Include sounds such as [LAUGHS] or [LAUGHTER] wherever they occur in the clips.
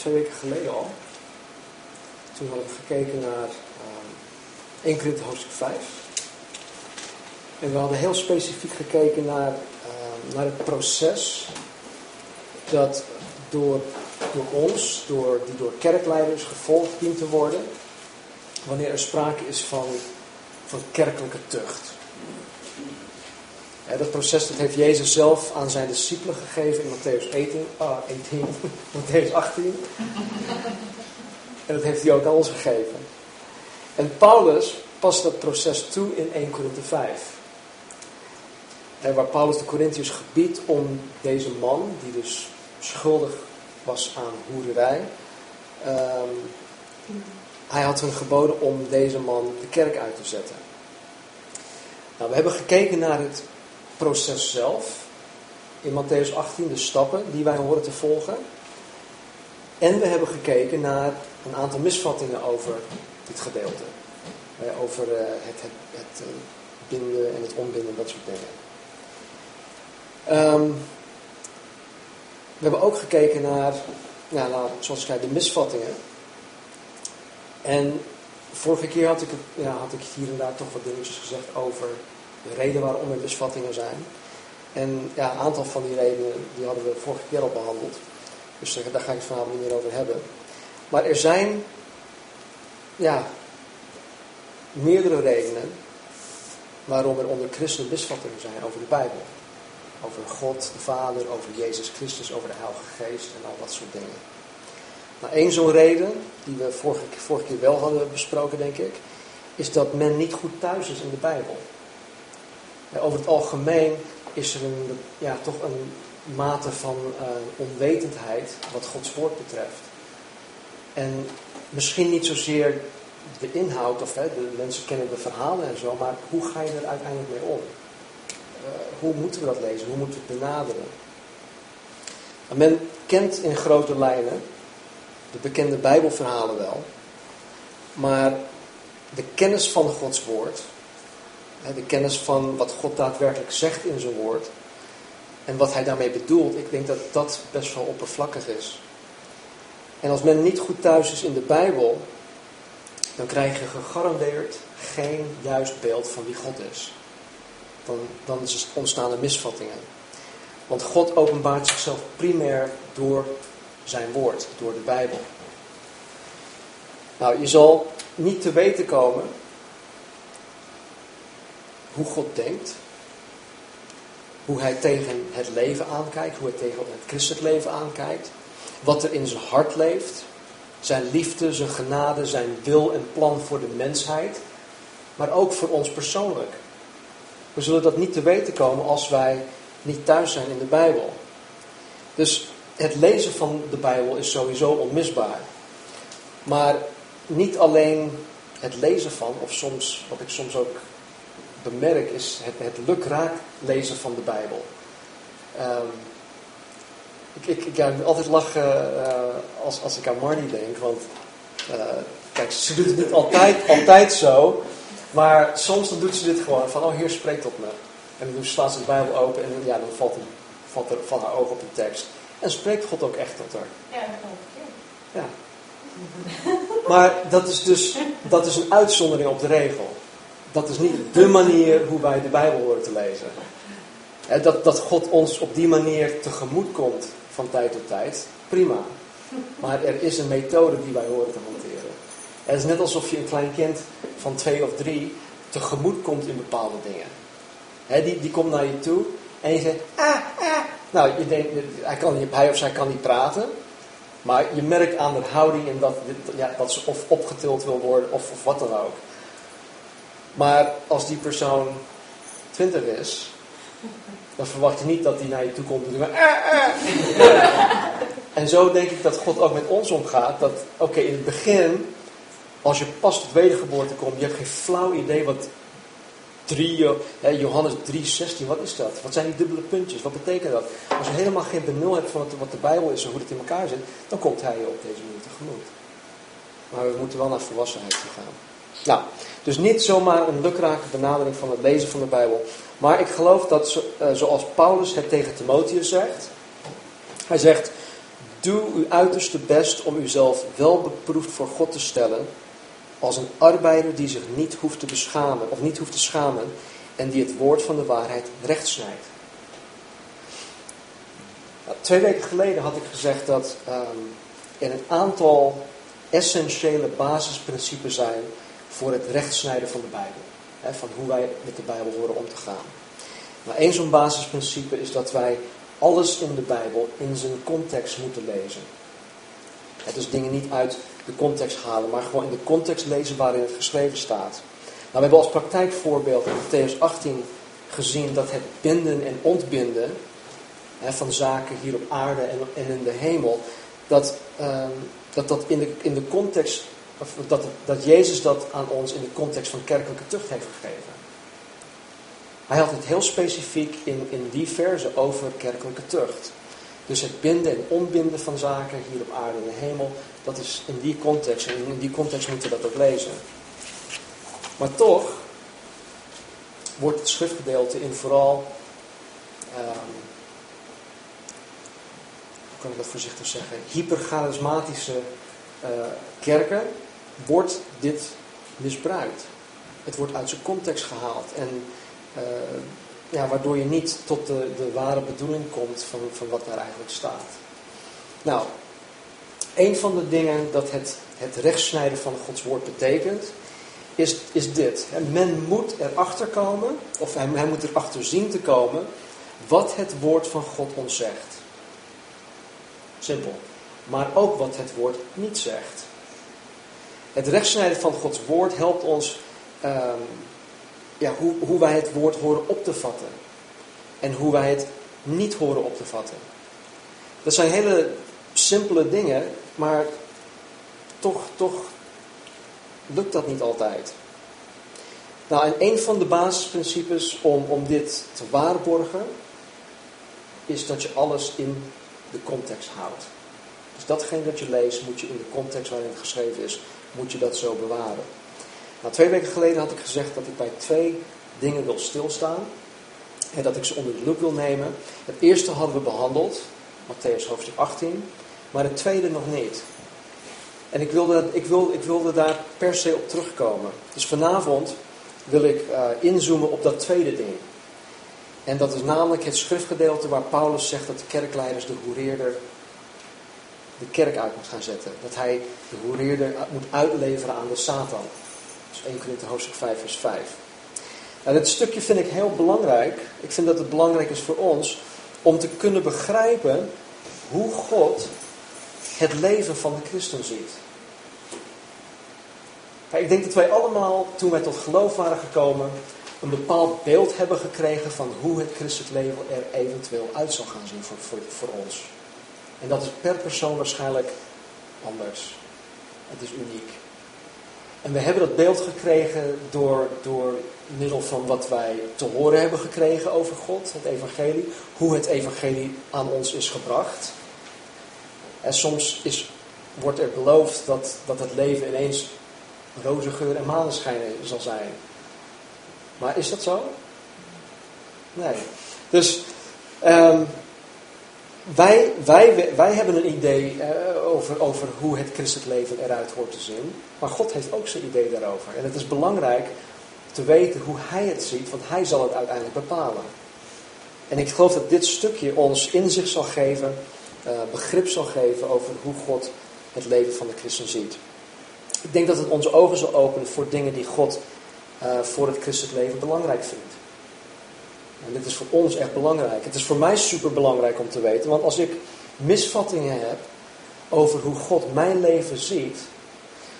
twee weken geleden al. Toen hadden we gekeken naar uh, 1 Korinthe hoofdstuk 5. En we hadden heel specifiek gekeken naar, uh, naar het proces dat door, door ons, door, die door kerkleiders gevolgd dient te worden, wanneer er sprake is van, van kerkelijke tucht. Dat proces dat heeft Jezus zelf aan zijn discipelen gegeven in Matthäus 18, ah, 18, [LAUGHS] Matthäus 18. En dat heeft hij ook aan ons gegeven. En Paulus past dat proces toe in 1 Korinthe 5. En waar Paulus de Corinthiërs gebiedt om deze man, die dus schuldig was aan hoererij, um, hij had hun geboden om deze man de kerk uit te zetten. Nou, we hebben gekeken naar het proces zelf. In Matthäus 18, de stappen die wij horen te volgen. En we hebben gekeken naar een aantal misvattingen over dit gedeelte. Eh, over uh, het, het, het uh, binden en het onbinden, dat soort dingen. Um, we hebben ook gekeken naar, ja, zoals ik zei, de misvattingen. En vorige keer had ik, ja, had ik hier en daar toch wat dingetjes gezegd over de reden waarom er misvattingen zijn. En ja, een aantal van die redenen die hadden we vorige keer al behandeld. Dus daar ga ik het vanavond niet meer over hebben. Maar er zijn ja, meerdere redenen waarom er onder christenen misvattingen zijn over de Bijbel. Over God, de Vader, over Jezus Christus, over de Heilige Geest en al dat soort dingen. Nou, één zo'n reden, die we vorige, vorige keer wel hadden besproken, denk ik, is dat men niet goed thuis is in de Bijbel. Over het algemeen is er een, ja, toch een mate van uh, onwetendheid wat Gods woord betreft. En misschien niet zozeer de inhoud, of hè, de mensen kennen de verhalen en zo, maar hoe ga je er uiteindelijk mee om? Uh, hoe moeten we dat lezen? Hoe moeten we het benaderen? En men kent in grote lijnen de bekende Bijbelverhalen wel. Maar de kennis van Gods woord, de kennis van wat God daadwerkelijk zegt in zijn woord en wat hij daarmee bedoelt, ik denk dat dat best wel oppervlakkig is. En als men niet goed thuis is in de Bijbel, dan krijg je gegarandeerd geen juist beeld van wie God is. Dan, dan ontstaan er misvattingen. Want God openbaart zichzelf primair door zijn woord, door de Bijbel. Nou, je zal niet te weten komen hoe God denkt, hoe hij tegen het leven aankijkt, hoe hij tegen het christelijk leven aankijkt, wat er in zijn hart leeft, zijn liefde, zijn genade, zijn wil en plan voor de mensheid, maar ook voor ons persoonlijk. We zullen dat niet te weten komen als wij niet thuis zijn in de Bijbel. Dus het lezen van de Bijbel is sowieso onmisbaar. Maar niet alleen het lezen van, of soms, wat ik soms ook bemerk, is het, het lukraak lezen van de Bijbel. Um, ik, ik, ik ja, altijd lachen uh, als, als ik aan Marnie denk, want uh, kijk, ze doet het niet altijd, altijd zo, maar soms dan doet ze dit gewoon van, oh Heer spreekt tot me. En dan slaat ze de Bijbel open en ja, dan valt, valt er van haar oog op de tekst. En spreekt God ook echt tot haar. Ja, dat klopt. Ja. Maar dat is dus dat is een uitzondering op de regel. Dat is niet de manier hoe wij de Bijbel horen te lezen. Dat, dat God ons op die manier tegemoet komt van tijd tot tijd, prima. Maar er is een methode die wij horen te hanteren. Het is net alsof je een klein kind van twee of drie tegemoet komt in bepaalde dingen. die, die komt naar je toe en je zegt, ah, ah. Nou, je denkt, hij, kan hij of zij kan niet praten. Maar je merkt aan de houding en dat, ja, dat ze of opgetild wil worden of, of wat dan ook. Maar als die persoon 20 is, dan verwacht je niet dat hij naar je toe komt en doet. Ah, ah. [LAUGHS] en zo denk ik dat God ook met ons omgaat. Dat, oké, in het begin, als je pas tot wedergeboorte komt, je hebt geen flauw idee wat 3, hè, Johannes 3, 16, wat is dat? Wat zijn die dubbele puntjes? Wat betekent dat? Als je helemaal geen benul hebt van wat de Bijbel is en hoe het in elkaar zit, dan komt hij je op deze manier tegemoet. Maar we moeten wel naar volwassenheid toe gaan. Nou, dus niet zomaar een lukrake benadering van het lezen van de Bijbel. Maar ik geloof dat, eh, zoals Paulus het tegen Timotheus zegt, hij zegt, Doe uw uiterste best om uzelf wel beproefd voor God te stellen, als een arbeider die zich niet hoeft te beschamen, of niet hoeft te schamen, en die het woord van de waarheid recht snijdt. Nou, twee weken geleden had ik gezegd dat um, er een aantal essentiële basisprincipes zijn voor het rechtsnijden van de Bijbel. Hè, van hoe wij met de Bijbel horen om te gaan. Nou, één zo'n basisprincipe is dat wij alles in de Bijbel in zijn context moeten lezen. Het dus dingen niet uit de context halen, maar gewoon in de context lezen waarin het geschreven staat. Nou, we hebben als praktijkvoorbeeld in Matthäus 18 gezien dat het binden en ontbinden hè, van zaken hier op aarde en, in de hemel, dat um, dat, dat in, de, in de context, dat, dat Jezus dat aan ons in de context van kerkelijke tucht heeft gegeven. Hij had het heel specifiek in, in die verse over kerkelijke tucht. Dus het binden en ontbinden van zaken hier op aarde en de hemel, dat is in die context. En in die context moeten we dat ook lezen. Maar toch wordt het schriftgedeelte in vooral, um, hoe kan ik dat voorzichtig zeggen, hypercharismatische uh, kerken, wordt dit misbruikt. Het wordt uit zijn context gehaald. En uh, ja, waardoor je niet tot de, de ware bedoeling komt van, van wat daar eigenlijk staat. Nou, een van de dingen dat het, het rechtsnijden van Gods woord betekent, is, is dit. Men moet erachter komen, of hij, hij moet erachter zien te komen, wat het woord van God ons zegt. Simpel. Maar ook wat het woord niet zegt. Het rechtsnijden van Gods woord helpt ons um, ja, hoe, hoe wij het woord horen op te vatten. En hoe wij het niet horen op te vatten. Dat zijn hele simpele dingen, maar toch, toch lukt dat niet altijd. Nou, en een van de basisprincipes om, om dit te waarborgen, is dat je alles in de context houdt. Dus datgene dat je leest, moet je in de context waarin het geschreven is, moet je dat zo bewaren. Nou, twee weken geleden had ik gezegd dat ik bij twee dingen wil stilstaan. En dat ik ze onder de loep wil nemen. Het eerste hadden we behandeld, Matthäus hoofdstuk 18. Maar het tweede nog niet. En ik wilde, ik, wilde, ik wilde daar per se op terugkomen. Dus vanavond wil ik uh, inzoomen op dat tweede ding. En dat is namelijk het schriftgedeelte waar Paulus zegt dat de kerkleiders de hoereerder de kerk uit moet gaan zetten. Dat hij de hoereerder moet uitleveren aan de Satan. Dus 1 Korinther hoofdstuk 5 vers 5. Nou, dit stukje vind ik heel belangrijk. Ik vind dat het belangrijk is voor ons om te kunnen begrijpen hoe God het leven van de christen ziet. ik denk dat wij allemaal, toen wij tot geloof waren gekomen, een bepaald beeld hebben gekregen van hoe het christelijk leven er eventueel uit zal gaan zien voor, voor, voor ons. En dat is per persoon waarschijnlijk anders. Het is uniek. En we hebben dat beeld gekregen door, door middel van wat wij te horen hebben gekregen over God, het evangelie. Hoe het evangelie aan ons is gebracht. En soms is, wordt er beloofd dat, dat het leven ineens roze geur en maneschijn zal zijn. Maar is dat zo? Nee. Dus um, wij, wij, wij hebben een idee uh, over, over hoe het christelijk leven eruit hoort te zien. Maar God heeft ook zijn idee daarover. En het is belangrijk te weten hoe Hij het ziet, want Hij zal het uiteindelijk bepalen. En ik geloof dat dit stukje ons inzicht zal geven, uh, begrip zal geven over hoe God het leven van de christen ziet. Ik denk dat het onze ogen zal openen voor dingen die God uh, voor het christelijk leven belangrijk vindt. En dit is voor ons echt belangrijk. Het is voor mij super belangrijk om te weten, want als ik misvattingen heb over hoe God mijn leven ziet,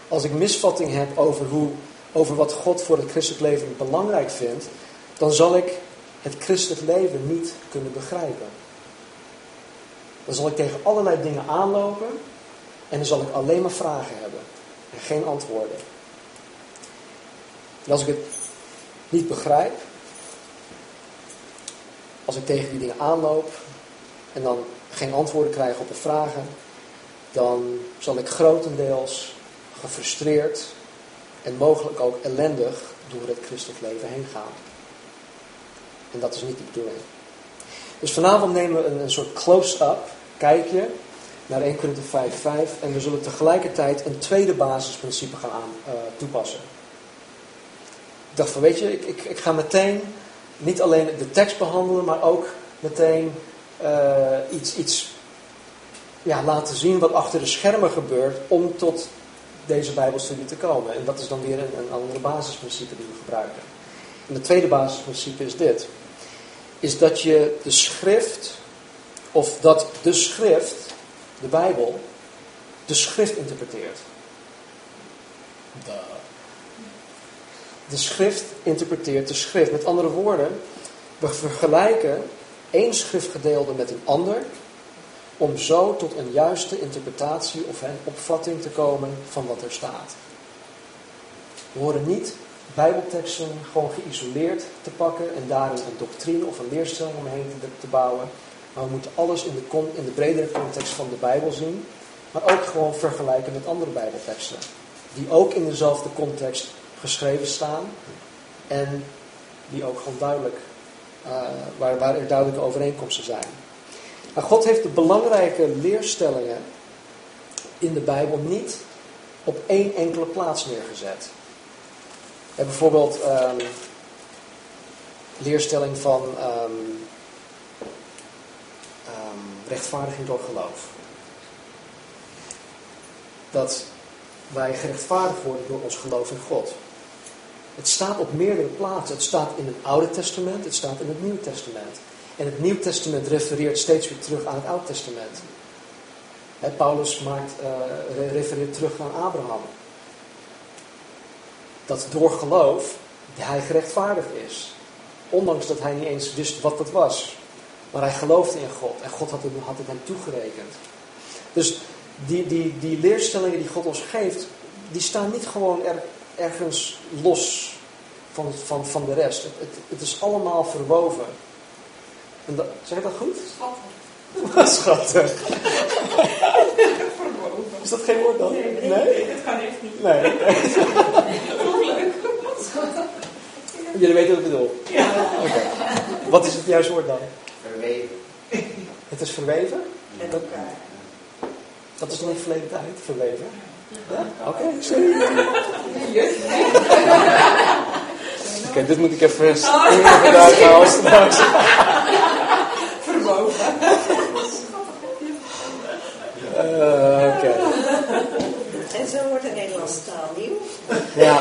als ik misvattingen heb over, hoe, over wat God voor het christelijk leven belangrijk vindt, dan zal ik het christelijk leven niet kunnen begrijpen. Dan zal ik tegen allerlei dingen aanlopen en dan zal ik alleen maar vragen hebben en geen antwoorden. En als ik het niet begrijp, als ik tegen die dingen aanloop en dan geen antwoorden krijg op de vragen, dan zal ik grotendeels gefrustreerd en mogelijk ook ellendig door het christelijk leven heen gaan. En dat is niet de bedoeling. Dus vanavond nemen we een, soort close-up kijkje naar 1 Korinthe 5, 5 en we zullen tegelijkertijd een tweede basisprincipe gaan aan, uh, toepassen. Ik dacht van weet je, ik, ik, ik, ga meteen niet alleen de tekst behandelen, maar ook meteen uh, iets, iets ja, laten zien wat achter de schermen gebeurt om tot deze Bijbelstudie te komen. En dat is dan weer een, een andere basisprincipe die we gebruiken. En het tweede basisprincipe is dit. Is dat je de schrift, of dat de schrift, de Bijbel, de schrift interpreteert. De schrift interpreteert de schrift. Met andere woorden, we vergelijken één schriftgedeelte met een ander om zo tot een juiste interpretatie of een opvatting te komen van wat er staat. We horen niet bijbelteksten gewoon geïsoleerd te pakken en daar een doctrine of een leerstelling omheen te, te bouwen. Maar we moeten alles in de, in de bredere context van de Bijbel zien, maar ook gewoon vergelijken met andere bijbelteksten. Die ook in dezelfde context geschreven staan en die ook gewoon duidelijk, uh, waar, waar er duidelijke overeenkomsten zijn. Maar God heeft de belangrijke leerstellingen in de Bijbel niet op één enkele plaats neergezet. En bijvoorbeeld um, leerstelling van um, um, rechtvaardiging door geloof. Dat wij gerechtvaardigd worden door ons geloof in God. Het staat op meerdere plaatsen. Het staat in het Oude Testament, het staat in het Nieuwe Testament. En het Nieuw Testament refereert steeds weer terug aan het Oud Testament. Paulus maakt, uh, refereert terug aan Abraham. Dat door geloof hij gerechtvaardigd is. Ondanks dat hij niet eens wist wat dat was. Maar hij geloofde in God en God had het, had het hem toegerekend. Dus die, die, die leerstellingen die God ons geeft, die staan niet gewoon er, ergens los van, van, van de rest. Het, het, het is allemaal verwoven. En dat, zeg ik dat goed? Schattig. [LAUGHS] Schattig. Is dat geen woord dan? Nee, nee, nee? dat kan echt niet. Nee. Leuk. Jullie weten wat ik bedoel? Ja. Oké. Wat is het juiste woord dan? Verweven. Het is verweven? Met elkaar. Dat is nog niet verleden tijd, verweven. Ja? Oké, sorry. [LAUGHS] Oké, dit moet ik even [LAUGHS] even daar halen [LAUGHS] straks. Verboven. Eh, Oké. En zo wordt de Nederlandse taal nieuw. Ja.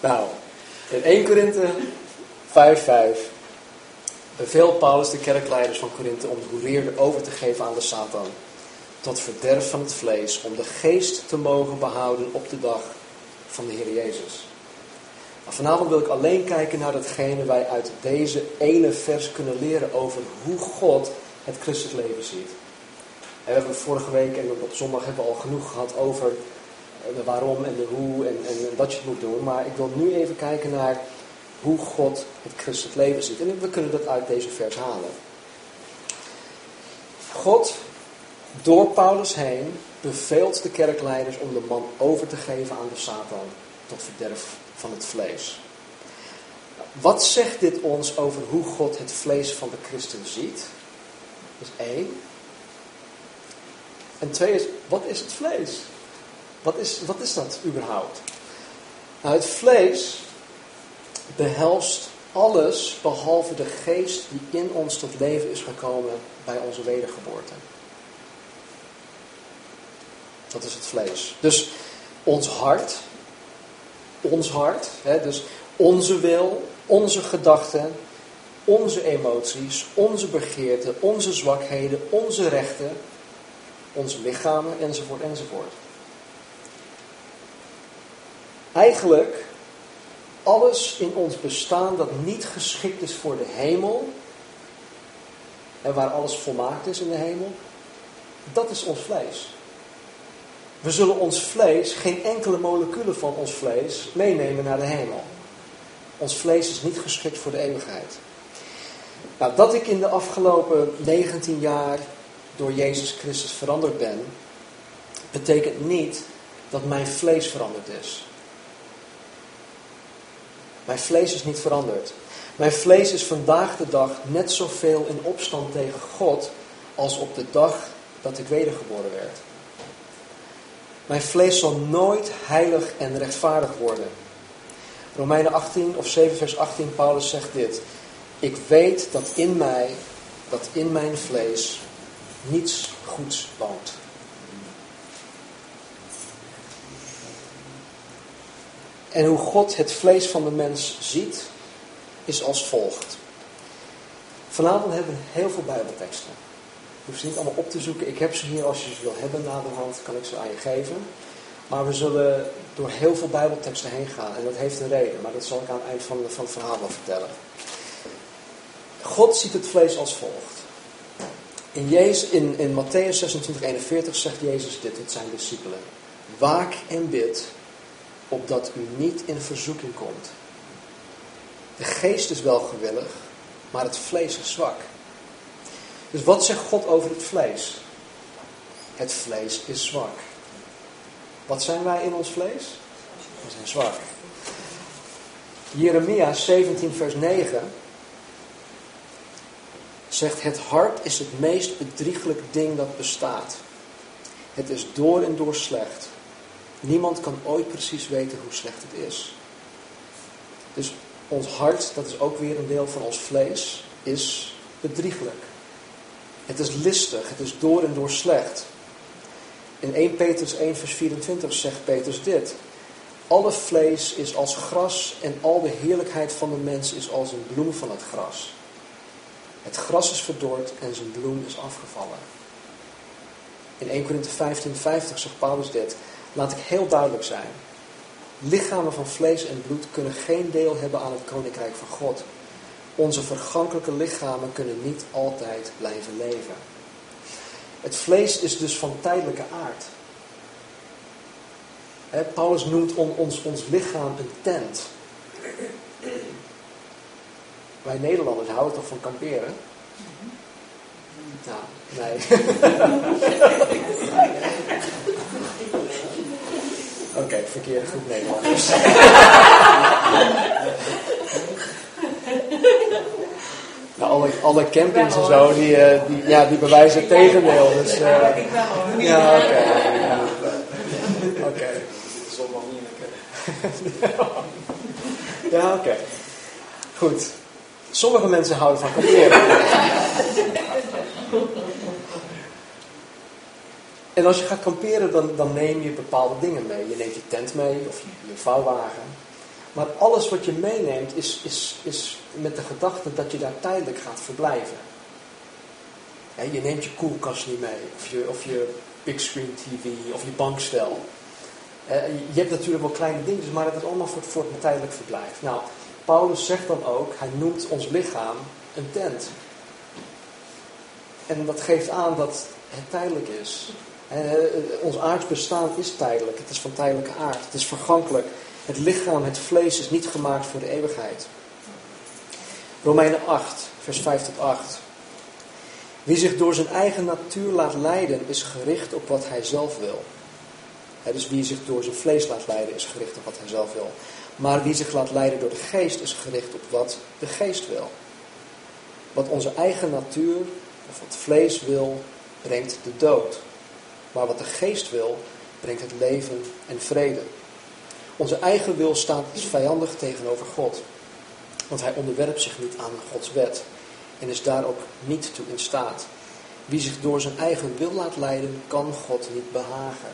nou, in 1 Korinthe 5:5 beveelt Paulus de kerkleiders van Korinthe om de over te geven aan de Satan. Tot verderf van het vlees, om de geest te mogen behouden op de dag van de Heer Jezus. Maar vanavond wil ik alleen kijken naar datgene wij uit deze ene vers kunnen leren over hoe God het christelijk leven ziet. We hebben vorige week en op zondag hebben we al genoeg gehad over de waarom en de hoe en, en, je moet doen. Maar ik wil nu even kijken naar hoe God het christelijk leven ziet. En we kunnen dat uit deze vers halen. God, door Paulus heen, beveelt de kerkleiders om de man over te geven aan de Satan tot verderf van het vlees. Wat zegt dit ons over hoe God het vlees van de christen ziet? Dat is één. En twee is, wat is het vlees? Wat is, wat is dat überhaupt? Nou, het vlees behelst alles behalve de geest die in ons tot leven is gekomen bij onze wedergeboorte. Dat is het vlees. Dus ons hart, ons hart, hè, dus onze wil, onze gedachten, onze emoties, onze begeerten, onze zwakheden, onze rechten, onze lichamen, enzovoort, enzovoort. Eigenlijk alles in ons bestaan dat niet geschikt is voor de hemel, en waar alles volmaakt is in de hemel, dat is ons vlees. We zullen ons vlees, geen enkele moleculen van ons vlees, meenemen naar de hemel. Ons vlees is niet geschikt voor de eeuwigheid. Nou, dat ik in de afgelopen 19 jaar door Jezus Christus veranderd ben, betekent niet dat mijn vlees veranderd is. Mijn vlees is niet veranderd. Mijn vlees is vandaag de dag net zoveel in opstand tegen God als op de dag dat ik wedergeboren werd. Mijn vlees zal nooit heilig en rechtvaardig worden. Romeinen 18 of 7 vers 18, Paulus zegt dit. Ik weet dat in mij, dat in mijn vlees niets goeds woont. En hoe God het vlees van de mens ziet, is als volgt. Vanavond hebben we heel veel bijbelteksten. Je hoeft ze niet allemaal op te zoeken. Ik heb ze hier als je ze wil hebben na de hand, kan ik ze aan je geven. Maar we zullen door heel veel bijbelteksten heen gaan. En dat heeft een reden, maar dat zal ik aan het eind van, van het verhaal wel vertellen. God ziet het vlees als volgt. In, Jezus, in, in Matthäus 26, 41 zegt Jezus dit tot zijn discipelen. Waak en bid, opdat u niet in verzoeking komt. De geest is wel gewillig, maar het vlees is zwak. Dus wat zegt God over het vlees? Het vlees is zwak. Wat zijn wij in ons vlees? We zijn zwak. Jeremia 17, vers 9 zegt: Het hart is het meest bedrieglijk ding dat bestaat. Het is door en door slecht. Niemand kan ooit precies weten hoe slecht het is. Dus ons hart, dat is ook weer een deel van ons vlees, is bedrieglijk. Het is listig, het is door en door slecht. In 1 Petrus 1 vers 24 zegt Petrus dit. Alle vlees is als gras en al de heerlijkheid van de mens is als een bloem van het gras. Het gras is verdord en zijn bloem is afgevallen. In 1 Korinthe 15, 50 zegt Paulus dit. Laat ik heel duidelijk zijn. Lichamen van vlees en bloed kunnen geen deel hebben aan het koninkrijk van God. Onze vergankelijke lichamen kunnen niet altijd blijven leven. Het vlees is dus van tijdelijke aard. Paulus noemt ons, ons lichaam een tent. Wij Nederlanders houden toch van kamperen? Nou, nee. [LAUGHS] Oké, okay, verkeerde groep Nederlanders. nou, alle, alle campings en zo, die, uh, die, ja, die bewijzen het tegendeel. Dus, uh, ja, oké. Okay, ja. Oké. Okay. ja, oké. Okay. Goed. Sommige mensen houden van kamperen. [LAUGHS] En als je gaat kamperen, dan, dan neem je bepaalde dingen mee. Je neemt je tent mee of je, je vouwwagen. Maar alles wat je meeneemt is, is, is met de gedachte dat je daar tijdelijk gaat verblijven. je neemt je koelkast niet mee, of je, of je big screen tv, of je bankstel. je hebt natuurlijk wel kleine dingetjes, maar het is allemaal voor, voor tijdelijk verblijf. Nou, Paulus zegt dan ook, hij noemt ons lichaam een tent. En dat geeft aan dat het tijdelijk is. Uh, ons aards bestaan is tijdelijk. Het is van tijdelijke aard. Het is vergankelijk. Het lichaam, het vlees is niet gemaakt voor de eeuwigheid. Romeinen 8, vers 5 tot 8. Wie zich door zijn eigen natuur laat leiden, is gericht op wat hij zelf wil. dus wie zich door zijn vlees laat leiden, is gericht op wat hij zelf wil. Maar wie zich laat leiden door de geest, is gericht op wat de geest wil. Wat onze eigen natuur, of wat vlees wil, brengt de dood. Maar wat de geest wil, brengt het leven en vrede. Onze eigen wil staat vijandig tegenover God. Want hij onderwerpt zich niet aan Gods wet en is daar ook niet toe in staat. Wie zich door zijn eigen wil laat leiden, kan God niet behagen.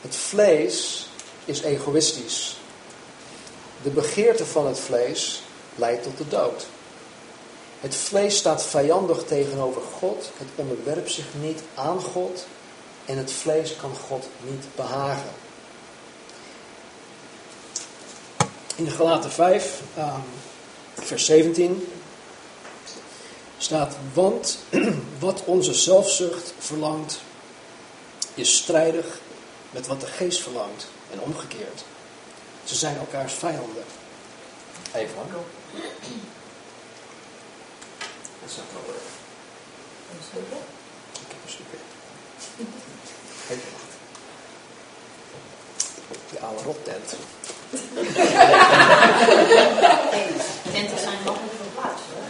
Het vlees is egoïstisch. De begeerte van het vlees leidt tot de dood. Het vlees staat vijandig tegenover God. Het onderwerpt zich niet aan God. En het vlees kan God niet behagen. In Galaten 5, um, vers 17, staat: Want [CLEARS THROAT] wat onze zelfzucht verlangt, is strijdig met wat de geest verlangt. En omgekeerd. Ze zijn elkaars vijanden. Even hoor. Dat zou wel worden. Ik heb een stukje. Even wachten. De oude rottent. Tenten zijn makkelijk verplaatst hoor.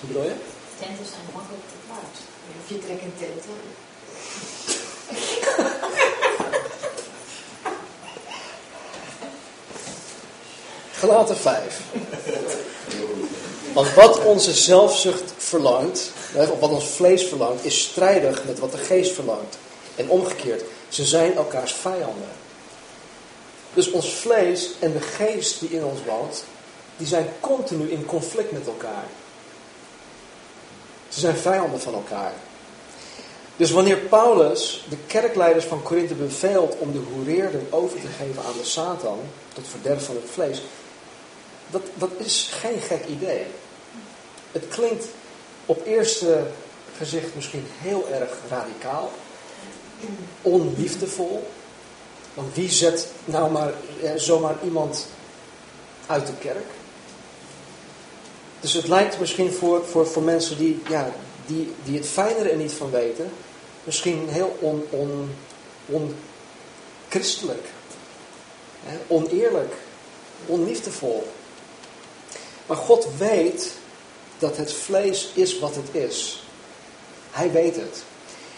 Hoe bedoel je? Tenten zijn makkelijk verplaatst. Of je trekt een tent aan. Gelaten 5. Want wat onze zelfzucht verlangt, of wat ons vlees verlangt, is strijdig met wat de geest verlangt. En omgekeerd, ze zijn elkaars vijanden. Dus ons vlees en de geest die in ons woont, die zijn continu in conflict met elkaar. Ze zijn vijanden van elkaar. Dus wanneer Paulus de kerkleiders van Korinthe beveelt om de hoereerden over te geven aan de Satan, tot verderf van het vlees, dat, dat is geen gek idee. Het klinkt op eerste gezicht misschien heel erg radicaal, onliefdevol. Want wie zet nou maar eh, zomaar iemand uit de kerk? Dus het lijkt misschien voor, voor, voor mensen die, ja, die, die het fijnere er niet van weten, misschien heel on, on, onchristelijk, oneerlijk, onliefdevol. Maar God weet dat het vlees is wat het is. Hij weet het.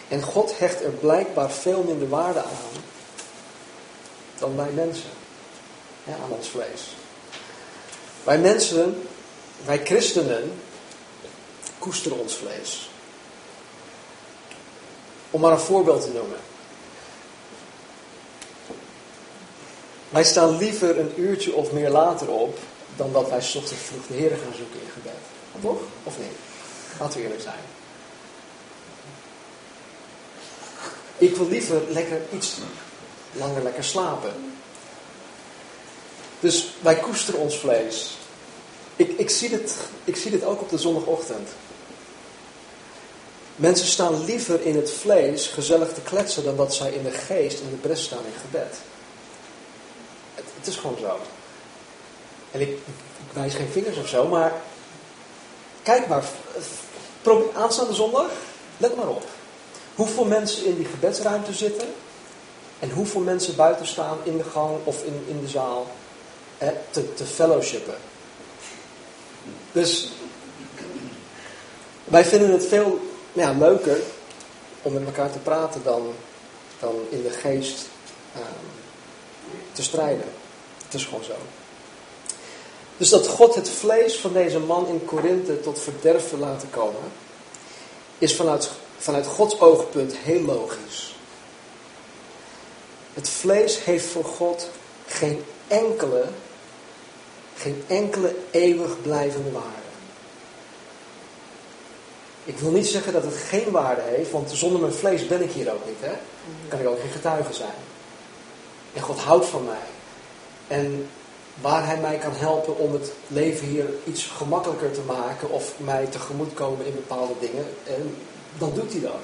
En God hecht er blijkbaar veel minder waarde aan dan wij mensen. Ja, aan ons vlees. Wij mensen, wij christenen, koesteren ons vlees. Om maar een voorbeeld te noemen. Wij staan liever een uurtje of meer later op dan dat wij ochtends vroeg de Heer gaan zoeken in gebed. Toch? Of niet? Laten we eerlijk zijn. Ik wil liever lekker iets langer lekker slapen. Dus wij koesteren ons vlees. Ik, ik, zie dit, ik zie dit ook op de zondagochtend. Mensen staan liever in het vlees gezellig te kletsen dan dat zij in de geest in de bres staan in gebed. Het, het is gewoon zo. En ik, ik, wijs geen vingers of zo, maar kijk maar, aanstaande zondag, let maar op. Hoeveel mensen in die gebedsruimte zitten en hoeveel mensen buiten staan in de gang of in, in de zaal te, te fellowshippen. Dus wij vinden het veel ja, leuker om met elkaar te praten dan, dan in de geest uh, te strijden. Het is gewoon zo. Dus dat God het vlees van deze man in Korinthe tot verderf wil laten komen, is vanuit, vanuit Gods oogpunt heel logisch. Het vlees heeft voor God geen enkele, geen enkele eeuwig blijvende waarde. Ik wil niet zeggen dat het geen waarde heeft, want zonder mijn vlees ben ik hier ook niet. Hè? Dan kan ik ook geen getuige zijn. En God houdt van mij. En waar Hij mij kan helpen om het leven hier iets gemakkelijker te maken of mij tegemoet komen in bepaalde dingen, en dan doet Hij dat.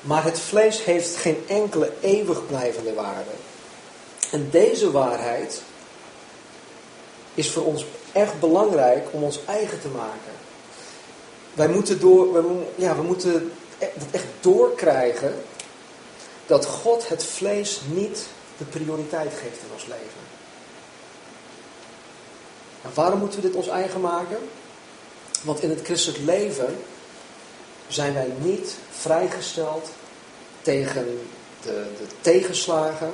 Maar het vlees heeft geen enkele eeuwig blijvende waarde. En deze waarheid is voor ons echt belangrijk om ons eigen te maken. Wij moeten, door, we, ja, we moeten het echt doorkrijgen dat God het vlees niet de prioriteit geeft in ons leven. En waarom moeten we dit ons eigen maken? Want in het christelijk leven zijn wij niet vrijgesteld tegen de, de tegenslagen,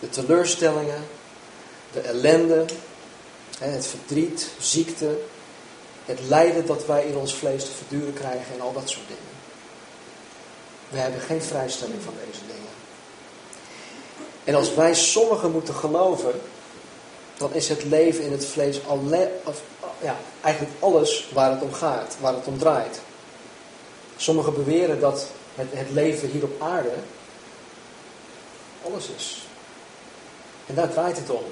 de teleurstellingen, de ellende, het verdriet, ziekte, het lijden dat wij in ons vlees te verduren krijgen en al dat soort dingen. We hebben geen vrijstelling van deze dingen. En als wij sommigen moeten geloven, dan is het leven in het vlees alle, of, ja, eigenlijk alles waar het om gaat, waar het om draait. Sommigen beweren dat het, het leven hier op aarde alles is. En daar draait het om.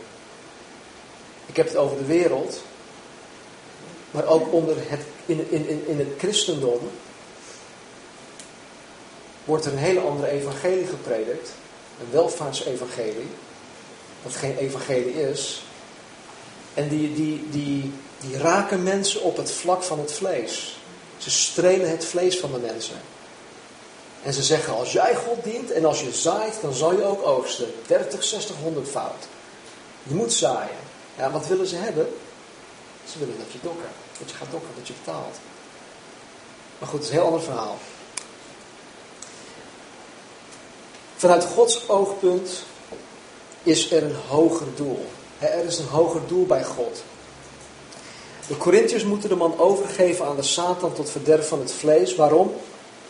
Ik heb het over de wereld, maar ook onder het, in, in, in het christendom wordt er een hele andere evangelie gepredikt. Een welvaartsevangelie. Wat geen evangelie is. En die, die, die, die raken mensen op het vlak van het vlees. Ze strelen het vlees van de mensen. En ze zeggen, als jij God dient en als je zaait, dan zal je ook oogsten. 30, 60, 100 fout. Je moet zaaien. Ja, wat willen ze hebben? Ze willen dat je dokken, dat je gaat dokken, dat je betaalt. Maar goed, het is een heel ander verhaal. Vanuit Gods oogpunt is er een hoger doel. Er is een hoger doel bij God. De Corinthiërs moeten de man overgeven aan de Satan tot verderf van het vlees. Waarom?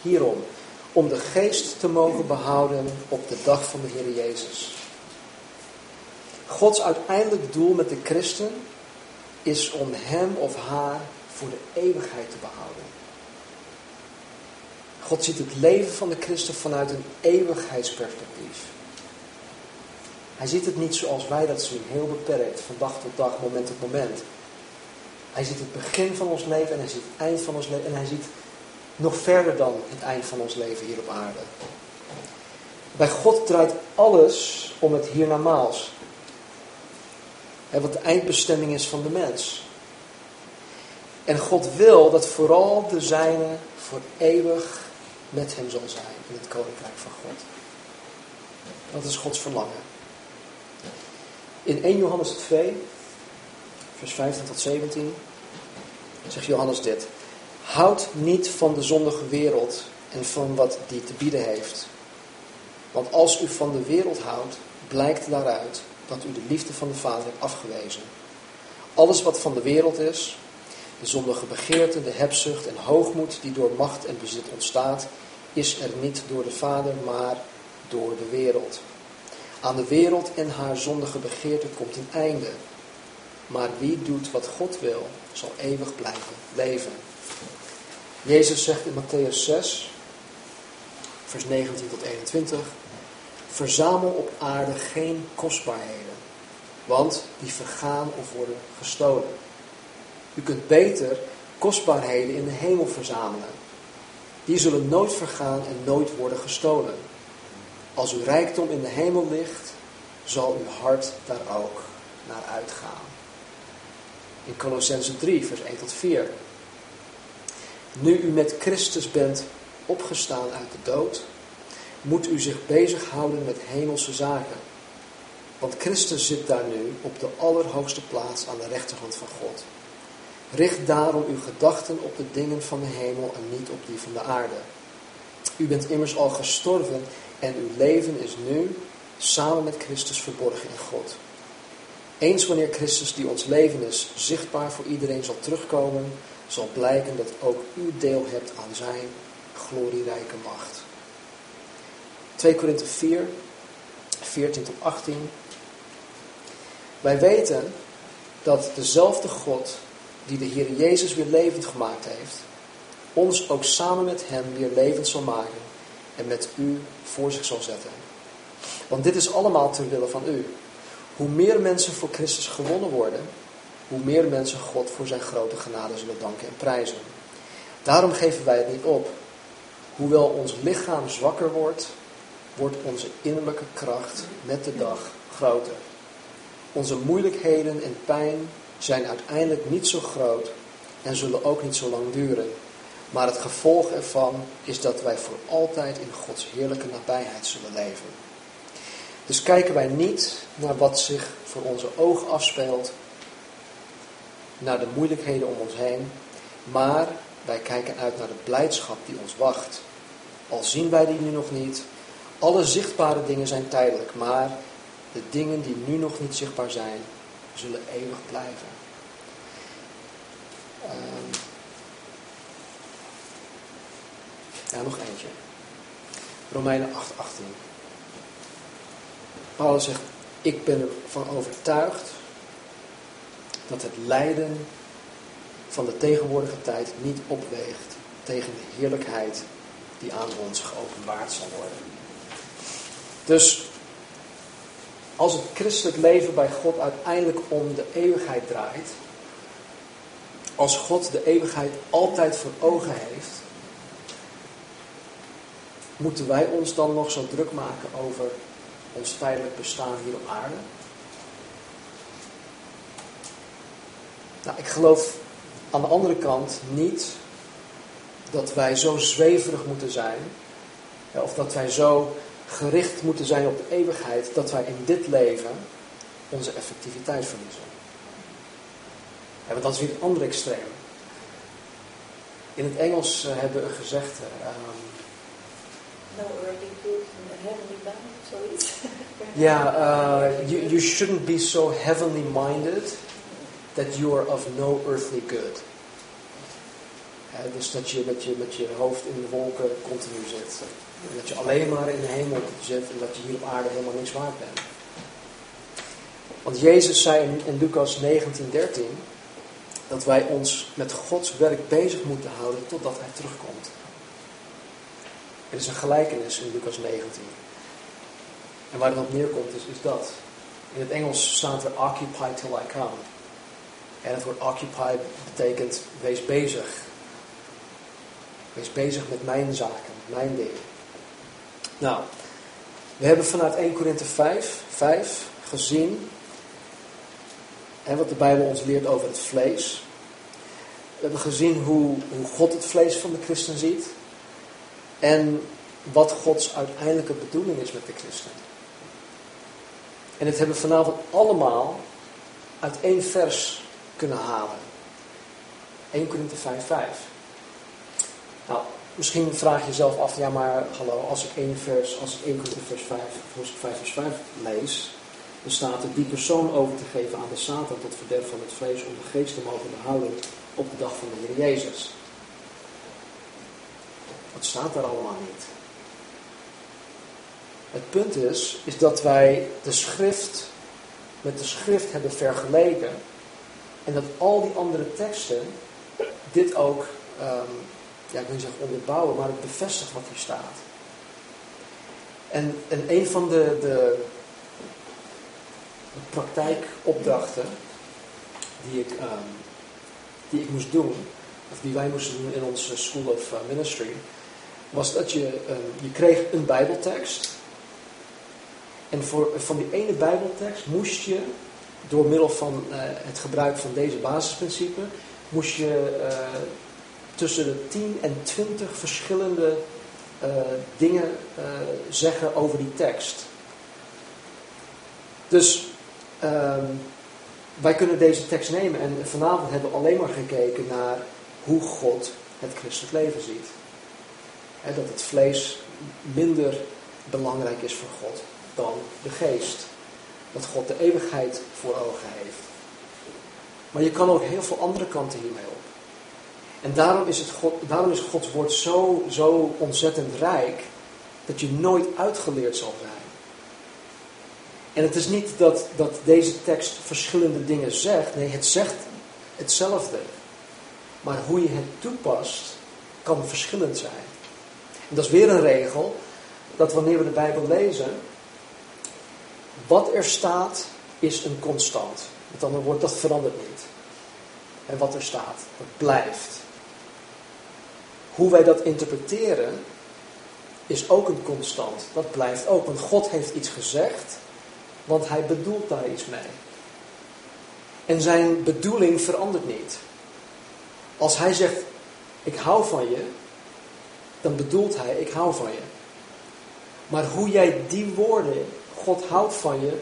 Hierom. Om de geest te mogen behouden op de dag van de Heer Jezus. Gods uiteindelijk doel met de christen is om hem of haar voor de eeuwigheid te behouden. God ziet het leven van de christen vanuit een eeuwigheidsperspectief. Hij ziet het niet zoals wij dat zien, heel beperkt, van dag tot dag, moment tot moment. Hij ziet het begin van ons leven en hij ziet het eind van ons leven en hij ziet nog verder dan het eind van ons leven hier op aarde. Bij God draait alles om het hiernamaals. Wat de eindbestemming is van de mens. En God wil dat vooral de zijne voor eeuwig met hem zal zijn in het koninkrijk van God. Dat is Gods verlangen. In 1 Johannes 2, vers 15 tot 17, zegt Johannes dit. Houd niet van de zondige wereld en van wat die te bieden heeft. Want als u van de wereld houdt, blijkt daaruit dat u de liefde van de Vader hebt afgewezen. Alles wat van de wereld is, de zondige begeerte, de hebzucht en hoogmoed die door macht en bezit ontstaat, is er niet door de Vader, maar door de wereld. Aan de wereld en haar zondige begeerte komt een einde. Maar wie doet wat God wil, zal eeuwig blijven leven. Jezus zegt in Matthäus 6, vers 19 tot 21, Verzamel op aarde geen kostbaarheden, want die vergaan of worden gestolen. U kunt beter kostbaarheden in de hemel verzamelen. Die zullen nooit vergaan en nooit worden gestolen. Als uw rijkdom in de hemel ligt, zal uw hart daar ook naar uitgaan. In Colossense 3, vers 1 tot 4. Nu u met Christus bent opgestaan uit de dood, moet u zich bezighouden met hemelse zaken. Want Christus zit daar nu op de allerhoogste plaats aan de rechterhand van God. Richt daarom uw gedachten op de dingen van de hemel en niet op die van de aarde. U bent immers al gestorven en uw leven is nu samen met Christus verborgen in God. Eens wanneer Christus, die ons leven is, zichtbaar voor iedereen zal terugkomen, zal blijken dat ook u deel hebt aan zijn glorierijke macht. 2 Korinthe 4, 14 tot 18. Wij weten dat dezelfde God die de Heer Jezus weer levend gemaakt heeft, ons ook samen met Hem weer levend zal maken en met u voor zich zal zetten. Want dit is allemaal ter wille van u. Hoe meer mensen voor Christus gewonnen worden, hoe meer mensen God voor zijn grote genade zullen danken en prijzen. Daarom geven wij het niet op. Hoewel ons lichaam zwakker wordt, wordt onze innerlijke kracht met de dag groter. Onze moeilijkheden en pijn zijn uiteindelijk niet zo groot en zullen ook niet zo lang duren. Maar het gevolg ervan is dat wij voor altijd in Gods heerlijke nabijheid zullen leven. Dus kijken wij niet naar wat zich voor onze ogen afspeelt, naar de moeilijkheden om ons heen, maar wij kijken uit naar de blijdschap die ons wacht. Al zien wij die nu nog niet, alle zichtbare dingen zijn tijdelijk, maar de dingen die nu nog niet zichtbaar zijn, zullen eeuwig blijven. Um, ja, nog eentje. Romeinen 8, 18. Paulus zegt, ik ben ervan overtuigd dat het lijden van de tegenwoordige tijd niet opweegt tegen de heerlijkheid die aan ons geopenbaard zal worden. Dus als het christelijk leven bij God uiteindelijk om de eeuwigheid draait, als God de eeuwigheid altijd voor ogen heeft, moeten wij ons dan nog zo druk maken over ons tijdelijk bestaan hier op aarde? Nou, ik geloof aan de andere kant niet dat wij zo zweverig moeten zijn, of dat wij zo gericht moeten zijn op de eeuwigheid, dat wij in dit leven onze effectiviteit verliezen. Want dat is weer het andere extreem. In het Engels eh, hebben we een gezegde. ehm, No early good heavenly bound, zoiets. Ja, uh, you, you shouldn't be so heavenly minded that you are of no earthly good. Dus dat je met, je met je hoofd in de wolken continu zit. En dat je alleen maar in de hemel zit en dat je hier op aarde helemaal niks waard bent. Want Jezus zei in, in Lucas 19:13 dat wij ons met Gods werk bezig moeten houden totdat Hij terugkomt. Er is een gelijkenis in Lucas 19. En waar het op neerkomt is, is dat. In het Engels staat er occupy till I come. En het woord occupy betekent wees bezig. Wees bezig met mijn zaken, mijn dingen. Nou, we hebben vanuit 1 Korinthe 5, 5 gezien en wat de Bijbel ons leert over het vlees. We hebben gezien hoe, hoe God het vlees van de christen ziet. En wat Gods uiteindelijke bedoeling is met de christen. En dit hebben we vanavond allemaal uit één vers kunnen halen. 1 Korinthe 5, 5. Nou, misschien vraag je jezelf af, ja maar hallo, als ik 1 vers, als ik 1 Korinthe vers 5, hoofdstuk 5 vers 5 lees, dan staat er die persoon over te geven aan de Satan tot verderf van het vlees om de geest te mogen behouden op de dag van de Heer Jezus. Dat staat daar allemaal niet. Het punt is, is dat wij de schrift met de schrift hebben vergeleken. En dat al die andere teksten dit ook, ehm, ja ik wil niet zeggen onderbouwen, maar het bevestigt wat hier staat. En, en een van de, de, praktijkopdrachten die ik, ehm, die ik moest doen, of die wij moesten doen in onze School of Ministry, was dat je, ehm, je kreeg een bijbeltekst en voor, van die ene Bijbeltekst moest je, door middel van uh, het gebruik van deze basisprincipe, moest je uh, tussen de 10 en 20 verschillende uh, dingen zeggen over die tekst. Dus ehm, wij kunnen deze tekst nemen en vanavond hebben we alleen maar gekeken naar hoe God het christelijk leven ziet. Dat het vlees minder belangrijk is voor God dan de geest. Dat God de eeuwigheid voor ogen heeft. Maar je kan ook heel veel andere kanten hiermee op. En daarom is, het God, daarom is Gods woord zo, zo ontzettend rijk, dat je nooit uitgeleerd zal zijn. En het is niet dat, dat deze tekst verschillende dingen zegt. Nee, het zegt hetzelfde. Maar hoe je het toepast, kan verschillend zijn. Dat is weer een regel, dat wanneer we de Bijbel lezen, wat er staat is een constant. Met andere woorden, dat verandert niet. En wat er staat, dat blijft. Hoe wij dat interpreteren is ook een constant. Dat blijft ook. Want God heeft iets gezegd, want hij bedoelt daar iets mee. En zijn bedoeling verandert niet. Als hij zegt, ik hou van je, dan bedoelt hij, ik hou van je. Maar hoe jij die woorden God houdt van je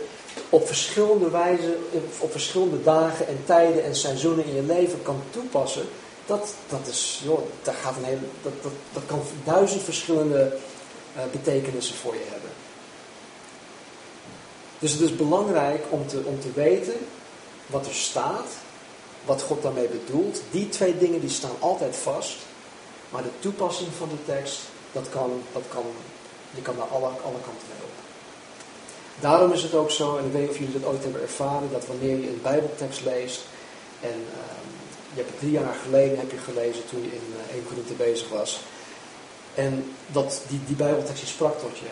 op verschillende wijzen, op verschillende dagen en tijden en seizoenen in je leven kan toepassen, dat, dat, is, joh, dat, gaat een hele, dat, dat, dat kan duizend verschillende uh, betekenissen voor je hebben. Dus het is belangrijk om te, om te weten wat er staat, wat God daarmee bedoelt. Die twee dingen die staan altijd vast, maar de toepassing van de tekst, dat kan, dat kan, je kan naar alle, alle kanten mee op. Daarom is het ook zo, en ik weet niet of jullie dat ooit hebben ervaren, dat wanneer je een bijbeltekst leest, en uh, je hebt het drie jaar geleden heb je gelezen toen je in uh, 1 Korinthe bezig was, en dat die, die bijbeltekst die sprak tot je.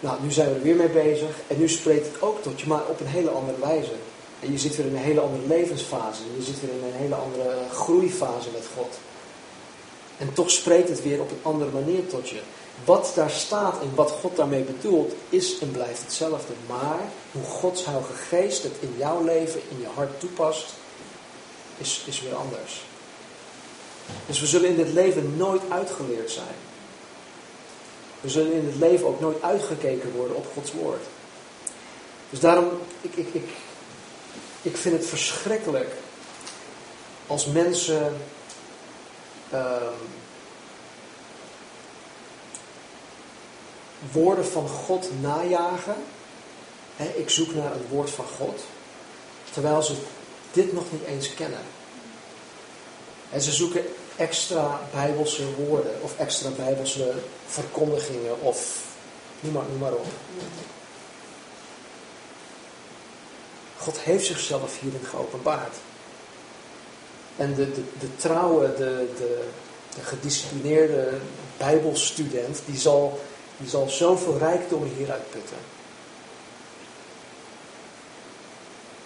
Nou, nu zijn we er weer mee bezig, en nu spreekt het ook tot je, maar op een hele andere wijze. En je zit weer in een hele andere levensfase, je zit weer in een hele andere groeifase met God. En toch spreekt het weer op een andere manier tot je. Wat daar staat en wat God daarmee bedoelt, is en blijft hetzelfde. Maar hoe Gods Heilige Geest het in jouw leven, in je hart toepast, is, is weer anders. Dus we zullen in dit leven nooit uitgeleerd zijn. We zullen in het leven ook nooit uitgekeken worden op Gods woord. Dus daarom, ik, ik, ik, ik vind het verschrikkelijk als mensen ehm, woorden van God najagen. Ik zoek naar een woord van God. Terwijl ze dit nog niet eens kennen. En ze zoeken extra bijbelse woorden of extra bijbelse verkondigingen of noem maar, noem maar op. God heeft zichzelf hierin geopenbaard. En de, de, de trouwe, de, de, de gedisciplineerde bijbelstudent, die zal, die zal zoveel rijkdommen hieruit putten.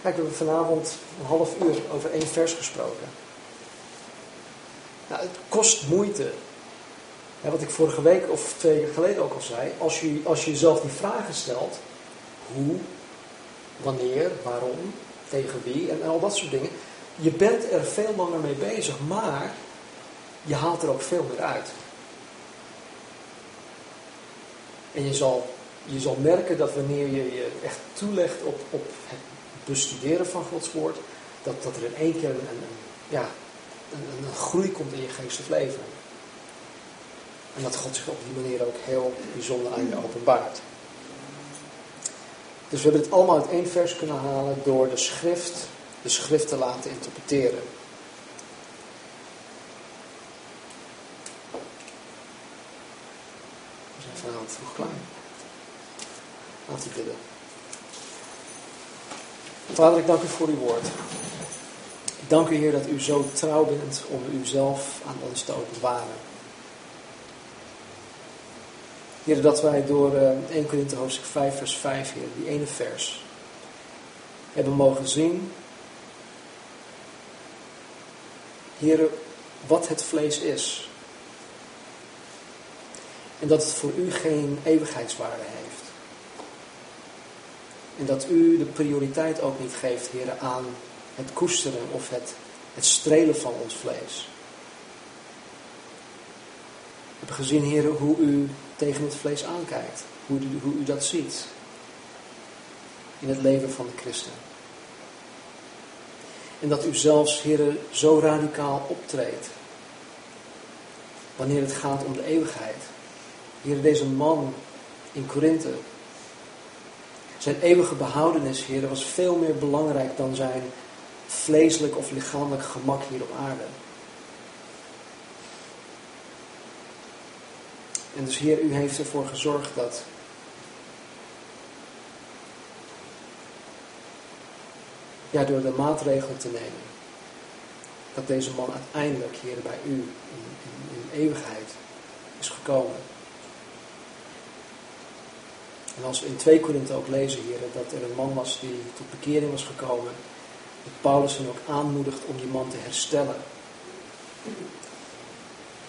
Kijk, we hebben vanavond een half uur over één vers gesproken. Nou, het kost moeite. Wat ik vorige week of twee weken geleden ook al zei. Als je, als je jezelf die vragen stelt. Hoe, wanneer, waarom, tegen wie en, en al dat soort dingen. Je bent er veel langer mee bezig, maar je haalt er ook veel meer uit. En je zal, je zal merken dat wanneer je je echt toelegt op, op het bestuderen van Gods woord, dat, dat er in één keer een, een, ja, een, een groei komt in je geestelijk leven. En dat God zich op die manier ook heel bijzonder aan je openbaart. Dus we hebben het allemaal uit één vers kunnen halen door de schrift, de schrift te laten interpreteren. We zijn vanavond vroeg klaar. Laten we bidden. Vader, ik dank u voor uw woord. Ik dank u, Heer, dat u zo trouw bent om uzelf aan ons te openbaren. Heer, dat wij door 1 eh, Korinthe hoofdstuk 5 vers 5, Heer, die ene vers, hebben mogen zien, Heer, wat het vlees is. En dat het voor u geen eeuwigheidswaarde heeft. En dat u de prioriteit ook niet geeft, Heer, aan het koesteren of het, het strelen van ons vlees. We hebben gezien, Heer, hoe u tegen het vlees aankijkt. Hoe hoe u dat ziet. In het leven van de christen. En dat u zelfs, Heer, zo radicaal optreedt. Wanneer het gaat om de eeuwigheid. Heer, deze man in Korinthe. Zijn eeuwige behoudenis, Heer, was veel meer belangrijk dan zijn vleeselijk of lichamelijk gemak hier op aarde. En dus Heer, u heeft ervoor gezorgd dat ja, door de maatregelen te nemen, dat deze man uiteindelijk, Heer, bij u in, in, eeuwigheid is gekomen. En als we in 2 Korinthe ook lezen, Heer, dat er een man was die tot bekering was gekomen, dat Paulus hem ook aanmoedigt om die man te herstellen.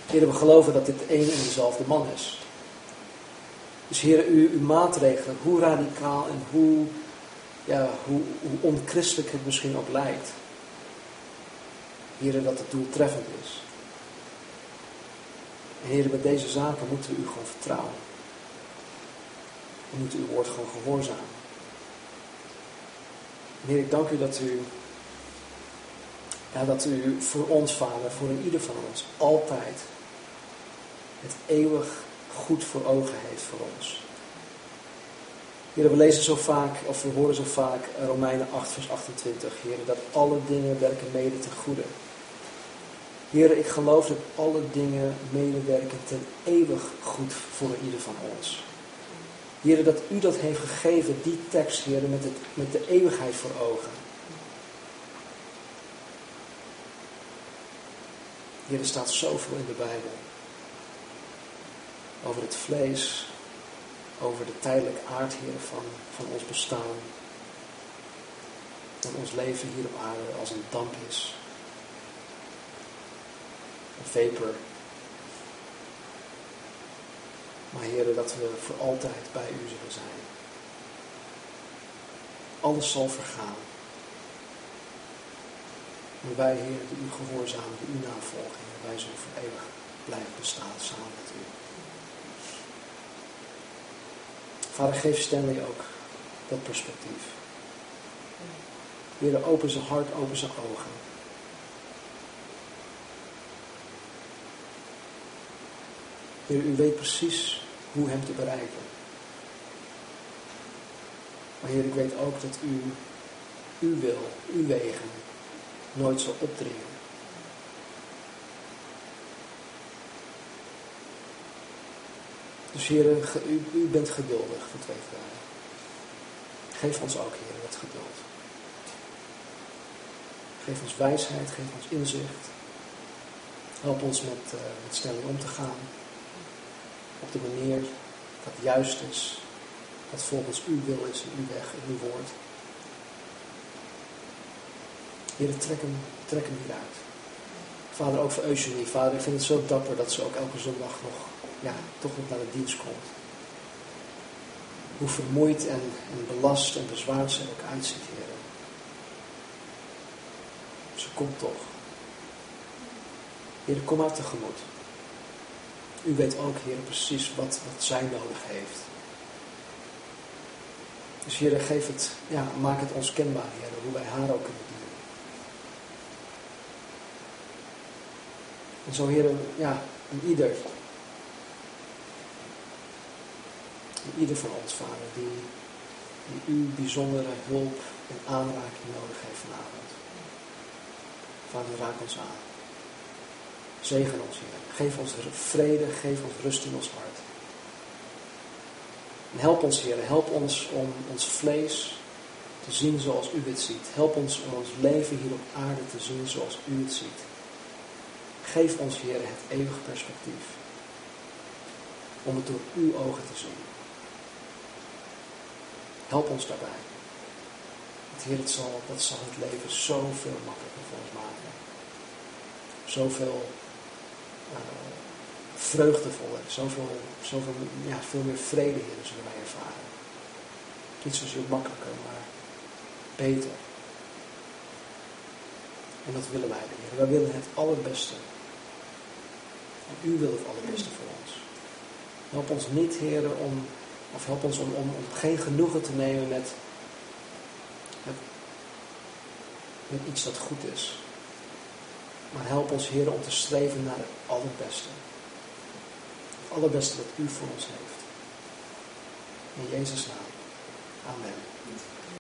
Heer, we geloven dat dit één en dezelfde man is. Dus Heer, u, uw maatregelen, hoe radicaal en hoe, ja, hoe, hoe onchristelijk het misschien ook lijkt. Heer, dat het doeltreffend is. En Heer, bij deze zaken moeten we u gewoon vertrouwen. We moeten uw woord gewoon gehoorzamen. Heer, ik dank u dat u, ja, dat u voor ons, Vader, voor ieder van ons, altijd het eeuwig goed voor ogen heeft voor ons. Heer, we lezen zo vaak, of we horen zo vaak Romeinen 8, vers 28, Heer, dat alle dingen werken mede ten goede. Heer, ik geloof dat alle dingen medewerken ten eeuwig goed voor ieder van ons. Heer, dat u dat heeft gegeven, die tekst, Heer, met, het, met de eeuwigheid voor ogen. Heer, er staat zoveel in de Bijbel over het vlees, over de tijdelijke aard, van, van ons bestaan. Dat ons leven hier op aarde als een damp is. Een vapor. Maar Heer, dat we voor altijd bij U zullen zijn. Alles zal vergaan. Maar wij, Heer, die U gehoorzamen, die U navolgen, wij zullen voor eeuwig blijven bestaan samen met U. Vader, geef Stanley ook dat perspectief. Heer, open zijn hart, open zijn ogen. Heer, u weet precies hoe hem te bereiken. Maar Heer, ik weet ook dat u, uw wil, uw wegen, nooit zal opdringen. Dus Heer, u, u bent geduldig voor twee vragen. Geef ons ook, Heer, wat geduld. Geef ons wijsheid, geef ons inzicht. Help ons met, uh, met om te gaan. Op de manier dat juist is. Dat volgens uw wil is en uw weg en uw woord. Heer, trek hem, trek hem hieruit. Vader, ook voor Eugenie. Vader, ik vind het zo dapper dat ze ook elke zondag nog, ja, toch nog naar de dienst komt. Hoe vermoeid en, en belast en bezwaard ze ook uitziet, Heer. Ze komt toch. Heer, kom haar tegemoet. U weet ook, Heer, precies wat, wat zij nodig heeft. Dus Heer, geef het, ja, maak het ons kenbaar, Heer, hoe wij haar ook kunnen dienen. En zo, Heer, ja, ieder, en ieder van ons, Vader, die, die uw bijzondere hulp en aanraking nodig heeft vanavond. Vader, raak ons aan. Zegen ons, Heer. Geef ons vrede, geef ons rust in ons hart. En help ons, Heer, help ons om ons vlees te zien zoals U het ziet. Help ons om ons leven hier op aarde te zien zoals U het ziet. Geef ons, Heer, het eeuwige perspectief. Om het door Uw ogen te zien. Help ons daarbij. Want Heer, het zal, dat zal het leven zoveel makkelijker voor ons maken. Zoveel uh, vreugdevoller, zoveel, zoveel ja, veel meer vrede, Heer, zullen wij ervaren. Niet zozeer makkelijker, maar beter. En dat willen wij, Heer. Wij willen het allerbeste. En U wil het allerbeste voor ons. Help ons niet, Heer, om, of help ons om, om, om geen genoegen te nemen met, met, met iets dat goed is. Maar help ons, Heer, om te streven naar het allerbeste. Het allerbeste dat U voor ons heeft. In Jezus' naam. Amen.